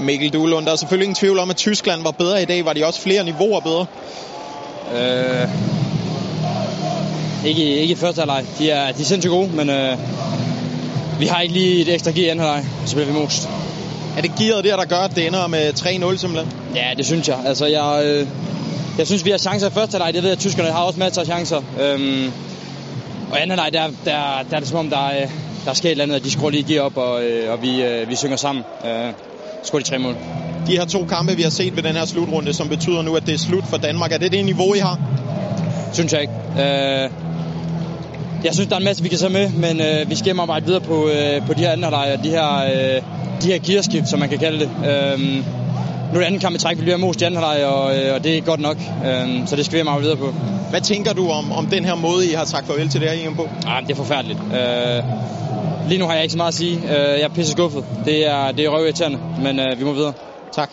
Mikkel Duelund, der er selvfølgelig ingen tvivl om, at Tyskland var bedre i dag. Var de også flere niveauer bedre? Øh, ikke, ikke i første halvleg. De er, de er sindssygt gode, men øh, vi har ikke lige et ekstra gear i anden halvleg, så bliver vi most. Er det gearet der, der gør, at det ender med 3-0 simpelthen? Ja, det synes jeg. Altså, jeg, øh, jeg synes, vi har chancer i første halvleg. Det ved jeg, at tyskerne har også masser af chancer. Øhm, og anden halvleg, der, der, der er det som om, der, er, der sker et eller andet, at de skruer lige gear op, og, øh, og vi, øh, vi synger sammen. Øh, skruer de tre mål. De her to kampe, vi har set ved den her slutrunde, som betyder nu, at det er slut for Danmark. Er det det niveau, I har? Synes jeg ikke. Øh, jeg synes, der er en masse, vi kan tage med, men øh, vi skal arbejde videre på, øh, på de her andre lejre, de her, øh, de her gearskift, som man kan kalde det. Øh, nu er det anden kamp i træk, vi bliver anden halvleg, og, øh, og det er godt nok. Øh, så det skal vi arbejde videre på. Hvad tænker du om, om den her måde, I har sagt farvel til det her EM på? Ah, det er forfærdeligt. Øh, lige nu har jeg ikke så meget at sige. Øh, jeg er pisse skuffet. Det er, det er røvirriterende, men øh, vi må videre. Tak.